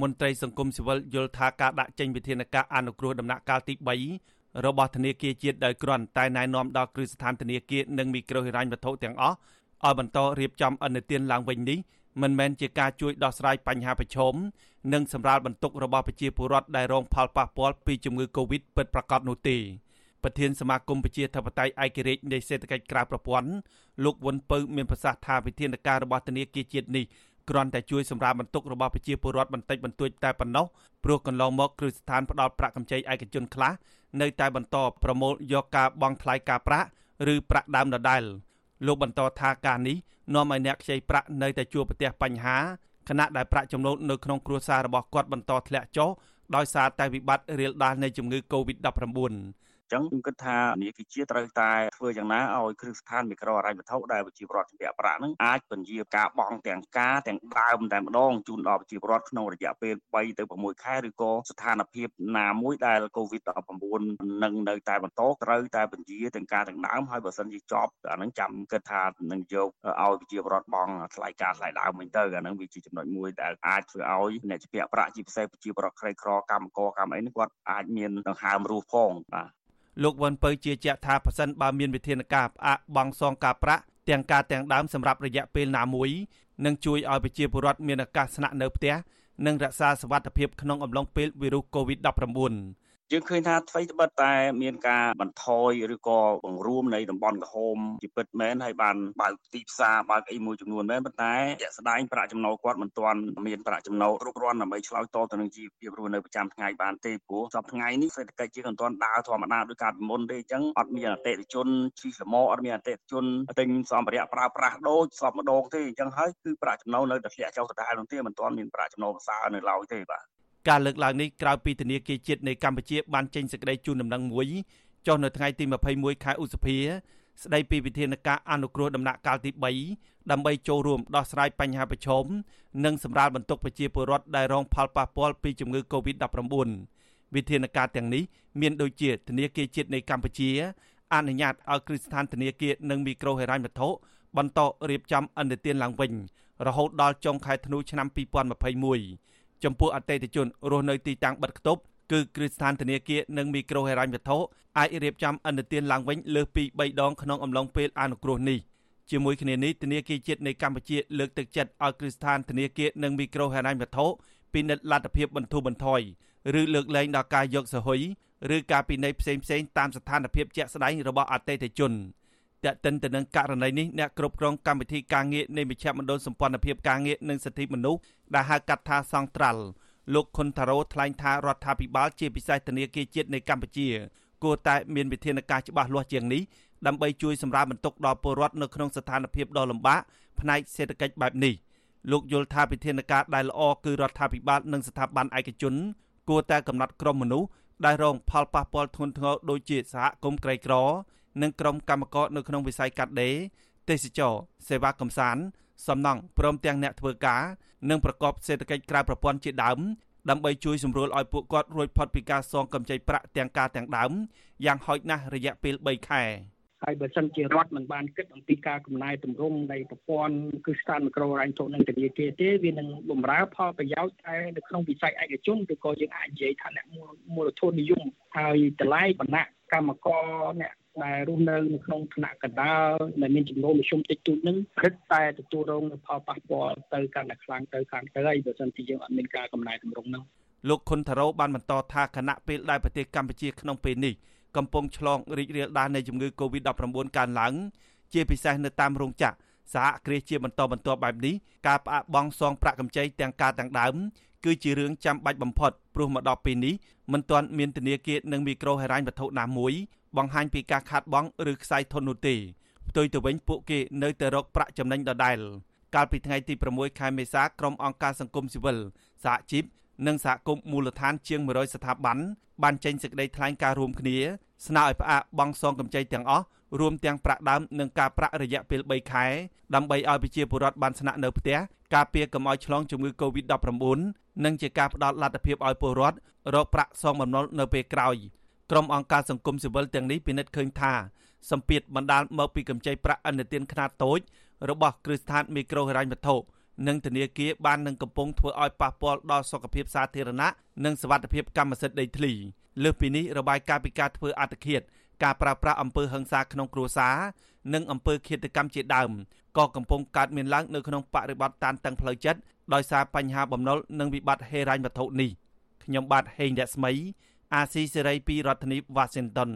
មន្ត្រីសង្គមស៊ីវិលយល់ថាការដាក់ចេញវិធានការអនុគ្រោះដំណាក់កាលទី3របស់ធនាគារជាតិដោយគ្រាន់តែណែនាំដល់គ្រឹះស្ថានធនាគារនិងមីក្រូហិរញ្ញវត្ថុទាំងអស់ឲ្យបន្តរៀបចំអនុទានឡើងវិញនេះមិនមែនជាការជួយដោះស្រាយបញ្ហាប្រឈមនិងសម្រាលបន្ទុករបស់ប្រជាពលរដ្ឋដែលរងផលប៉ះពាល់ពីជំងឺ Covid ពិតប្រាកដនោះទេប្រធានសមាគមប្រជាធិបតេយ្យឯករាជ្យនៃសេដ្ឋកិច្ចក្រៅប្រព័ន្ធលោកវុនពៅមានប្រសាសន៍ថាវិធានការរបស់ធនាគារជាតិនេះ គ្រាន់តែជួយសម្រាលបន្ទុករបស់ប្រជាពលរដ្ឋបន្តិចបន្តួចតែប៉ុណ្ណោះព្រោះកន្លងមកគ្រឹះស្ថានផ្ដល់ប្រាក់កម្ចីឯកជនខ្លះនៅតែបន្តប្រមូលយកការបង់ថ្លៃការប្រាក់ឬប្រាក់ដើមដដែលលោកបន្តថាការនេះនាំឲ្យអ្នកខ្ចីប្រាក់នៅតែជួបប្រទះបញ្ហាខណៈដែលប្រាក់ចំណូលនៅក្នុងគ្រួសាររបស់គាត់បន្តធ្លាក់ចុះដោយសារតែវិបត្តិរាលដាលនៃជំងឺ Covid-19 ចឹងខ្ញុំគិតថានាគជាត្រូវតែធ្វើយ៉ាងណាឲ្យគ្រឹះស្ថានមីក្រូហិរញ្ញវត្ថុដែលប្រជាពលរដ្ឋជំពាក់ប្រាក់ហ្នឹងអាចពន្យាការបង់ទាំងការទាំងដើមតែម្ដងជូនដល់ប្រជាពលរដ្ឋក្នុងរយៈពេល3ទៅ6ខែឬក៏ស្ថានភាពណាមួយដែល COVID-19 នឹងនៅតែបន្តត្រូវតែពន្យាទាំងការទាំងដើមហើយបើសិនជាចប់អាហ្នឹងចាំគិតថានឹងយកឲ្យប្រជាពលរដ្ឋបង់ថ្លៃការថ្លៃដើមវិញទៅអាហ្នឹងវាជាចំណុចមួយដែលអាចធ្វើឲ្យអ្នកជំពាក់ប្រាក់ជាពិសេសប្រជាពលរដ្ឋក្រីក្រកម្មករកម្មអីនេះគាត់អាចមានដង្ហើមរស់ផងបាទ លោកវ៉ាន់ពៅជឿជាក់ថាប៉ះសិនបើមានវិធានការផ្អាកបង់សងការប្រាក់ទាំងការទាំងដើមសម្រាប់រយៈពេលណាមួយនឹងជួយឲ្យប្រជាពលរដ្ឋមានឱកាសស្នាក់នៅផ្ទះនិងរក្សាសុវត្ថិភាពក្នុងអំឡុងពេលវីរុស COVID-19 យើងឃើញថាថ្មីត្បិតតែមានការបន្ថយឬក៏បង្រួមនៃតំបន់ក្រហមជាពិតមែនហើយបានបើកទីផ្សារបើកអីមួយចំនួនមែនប៉ុន្តែជាក់ស្ដែងប្រាក់ចំណូលគាត់មិនទាន់មានប្រាក់ចំណូលគ្រប់គ្រាន់ដើម្បីឆ្លើយតបទៅនឹងជីវភាពរស់នៅប្រចាំថ្ងៃបានទេព្រោះសប្តាហ៍ថ្ងៃនេះសេដ្ឋកិច្ចជាមិនទាន់ដើរធម្មតាដោយការពីមុនទេអញ្ចឹងអត់មានអតិថិជនជិះលមអត់មានអតិថិជនទិញសម្ភារៈប្រើប្រាស់ដូចសពម្ដងទេអញ្ចឹងហើយគឺប្រាក់ចំណូលនៅតែធ្លាក់ចុះដដែលនោះទេមិនទាន់មានប្រាក់ចំណូលប្រសើរនៅឡើយទេបាទ ការលើកឡើងនេះក្រោយពីធនាគារជាតិនៃកម្ពុជាបានចេញសេចក្តីជូនដំណឹងមួយចុះនៅថ្ងៃទី21ខែឧសភាស្តីពីវិធានការអនុគ្រោះដំណាក់កាលទី3ដើម្បីចូលរួមដោះស្រាយបញ្ហាប្រឈមនិងសម្រាលបន្ទុកប្រជាពលរដ្ឋដែលរងផលប៉ះពាល់ពីជំងឺ Covid-19 វិធានការទាំងនេះមានដូចជាធនាគារជាតិនៃកម្ពុជាអនុញ្ញាតឲ្យគ្រឹះស្ថានធនាគារនិងមីក្រូហិរញ្ញវត្ថុបន្តរៀបចំអន្តរជាតិឡើងវិញរហូតដល់ចុងខែធ្នូឆ្នាំ2021 ចំពោះអតិថិជនរស់នៅទីតាំងបិទគប់គឺគ្រឹះស្ថានធនាគារនិងមីក្រូហិរញ្ញវត្ថុអាចរៀបចំអនុទានឡើងវិញលើសពី3ដងក្នុងអំឡុងពេលអនុគ្រោះនេះជាមួយគ្នានេះធនាគារជាតិនៃកម្ពុជាលើកទឹកចិត្តឲ្យគ្រឹះស្ថានធនាគារនិងមីក្រូហិរញ្ញវត្ថុពិនិត្យលទ្ធភាពបន្ធូរបន្ថយឬលើកលែងដល់ការយកសហុយឬការពិន័យផ្សេងៗតាមស្ថានភាពជាក់ស្ដែងរបស់អតិថិជន។ តែកតិនទៅនឹងករណីនេះអ្នកគ្រប់គ្រងកម្មវិធីការងារនៃមជ្ឈមណ្ឌលសម្ព័ន្ធភាពការងារនិងសិទ្ធិមនុស្សដែលហៅកាត់ថាសង្ត្រាល់លោកខុនថារ៉ូថ្លែងថារដ្ឋាភិបាលជាពិសេសធនាគារជាតិនៃកម្ពុជាគួរតែមានវិធានការច្បាស់លាស់ជាងនេះដើម្បីជួយសម្រាលបន្ទុកដល់ពលរដ្ឋនៅក្នុងស្ថានភាពដ៏លំបាកផ្នែកសេដ្ឋកិច្ចបែបនេះលោកយល់ថាវិធានការដែលល្អគឺរដ្ឋាភិបាលនិងស្ថាប័នឯកជន គួរតែកំណត់ក្រុមមនុស្សដែលរងផលប៉ះពាល់ធ្ងន់ធ្ងរដូចជាសហគមន៍ក្រីក្រ និងក្រុមកម្មករនៅក្នុងវិស័យកាត់ដេរទេសចរសេវាកំសាន្តសំណង់ព្រមទាំងអ្នកធ្វើការនិងប្រកបសេដ្ឋកិច្ចក្រៅប្រព័ន្ធជាដើមដើម្បីជួយសម្រួលឲ្យពួកគាត់រួចផុតពីការសងកម្ចីប្រាក់ទាំងការទាំងដើមយ៉ាងហោចណាស់រយៈពេល3ខែហើយបើសិនជារដ្ឋមិនបានគិតអំពីការកំណែតម្រង់នៃប្រព័ន្ធគឺស្ថានមីក្រូរ៉ាញ់ធុនិងធនាគារទេវានឹងបំរើផលប្រយោជន៍តែនៅក្នុងវិស័យឯកជនឬក៏យើងអាចនិយាយថាអ្នកមូលធននិយមហើយតម្លៃបណ្ណៈកម្មករអ្នក ដែលរស់នៅនៅក្នុងថ្នាក់កណ្ដាលដែលមានចំនួនមធ្យមតិចតួចនឹងគិតតែទទួលរងនូវផលប៉ះពាល់ទៅកាន់តែខ្លាំងទៅខាងទៅហើយបើមិនជាយើងអត់មានការកំណែតម្រង់នោះលោកខុនថារ៉ូបានបន្តថាគណៈពេលដែលប្រទេសកម្ពុជាក្នុងពេលនេះកំពុងឆ្លងរីករាលដាលនៃជំងឺ Covid-19 កើនឡើងជាពិសេសនៅតាមរោងចក្រសហគ្រាសជាបន្តបន្ទាប់បែបនេះការផ្អាកបង់សងប្រាក់កម្ចីទាំងការទាំងដើម គឺជារឿងចាំបាច់បំផុតព្រោះមកដល់ពេលនេះមិនទាន់មានធនាគារនិងមីក្រូហិរញ្ញវត្ថុណាមួយបង្ហាញពីការខាតបង់ឬខ្សែធននោះទេផ្ទុយទៅវិញពួកគេនៅតែរកប្រាក់ចំណេញដដែល កាលពីថ្ងៃទី6ខែមេសាក្រុមអង្គការសង្គមស៊ីវិលសហជីពនិងសហគមន៍មូលដ្ឋានជាង100ស្ថាប័នបានចេញសេចក្តីថ្លែងការណ៍រួមគ្នាស្នើឲ្យផ្អាកបង់សងកម្ចីទាំងអស់រួមទាំងប្រាក់ដើមនិងការប្រាក់រយៈពេល3ខែដើម្បីឲ្យប្រជាពលរដ្ឋបានស្នាក់នៅផ្ទះការពារកុំឲ្យឆ្លងជំងឺ Covid-19 និងជាការផ្ដល់លទ្ធភាពឲ្យពលរដ្ឋរកប្រាក់សងបំណុលនៅពេលក្រោយក្រុមអង្គការសង្គមស៊ីវិលទាំងនេះពិនិត្យឃើញថាសម្ពាធបណ្ដាលមកពីកម្ចីប្រាក់អន្តទានខ្នាតតូច របស់គ្រឹះស្ថានមីក្រូហិរញ្ញវត្ថុនិងធនាគារបាននឹងកំពុងធ្វើឲ្យប៉ះពាល់ដល់សុខភាពសាធារណៈនិងសវត្ថិភាពកម្មសិទ្ធិដីធ្លីលើសពីនេះរបាយការណ៍ពីការធ្វើអត្តឃាតការប្រើប្រាស់អំពើហិង្សាក្នុងគ្រួសារនិងអំពើឃាតកម្មជាដើមក៏កំពុងកើតមានឡើងនៅក្នុងបរិបទតានតឹងផ្លូវចិត្ត ដោយសារបញ្ហាបំណុលនិងវិបត្តិហិរញ្ញវត្ថុនេះខ្ញុំបាទហេងរស្មី អាស៊ីសេរីពីរដ្ឋធានី Washington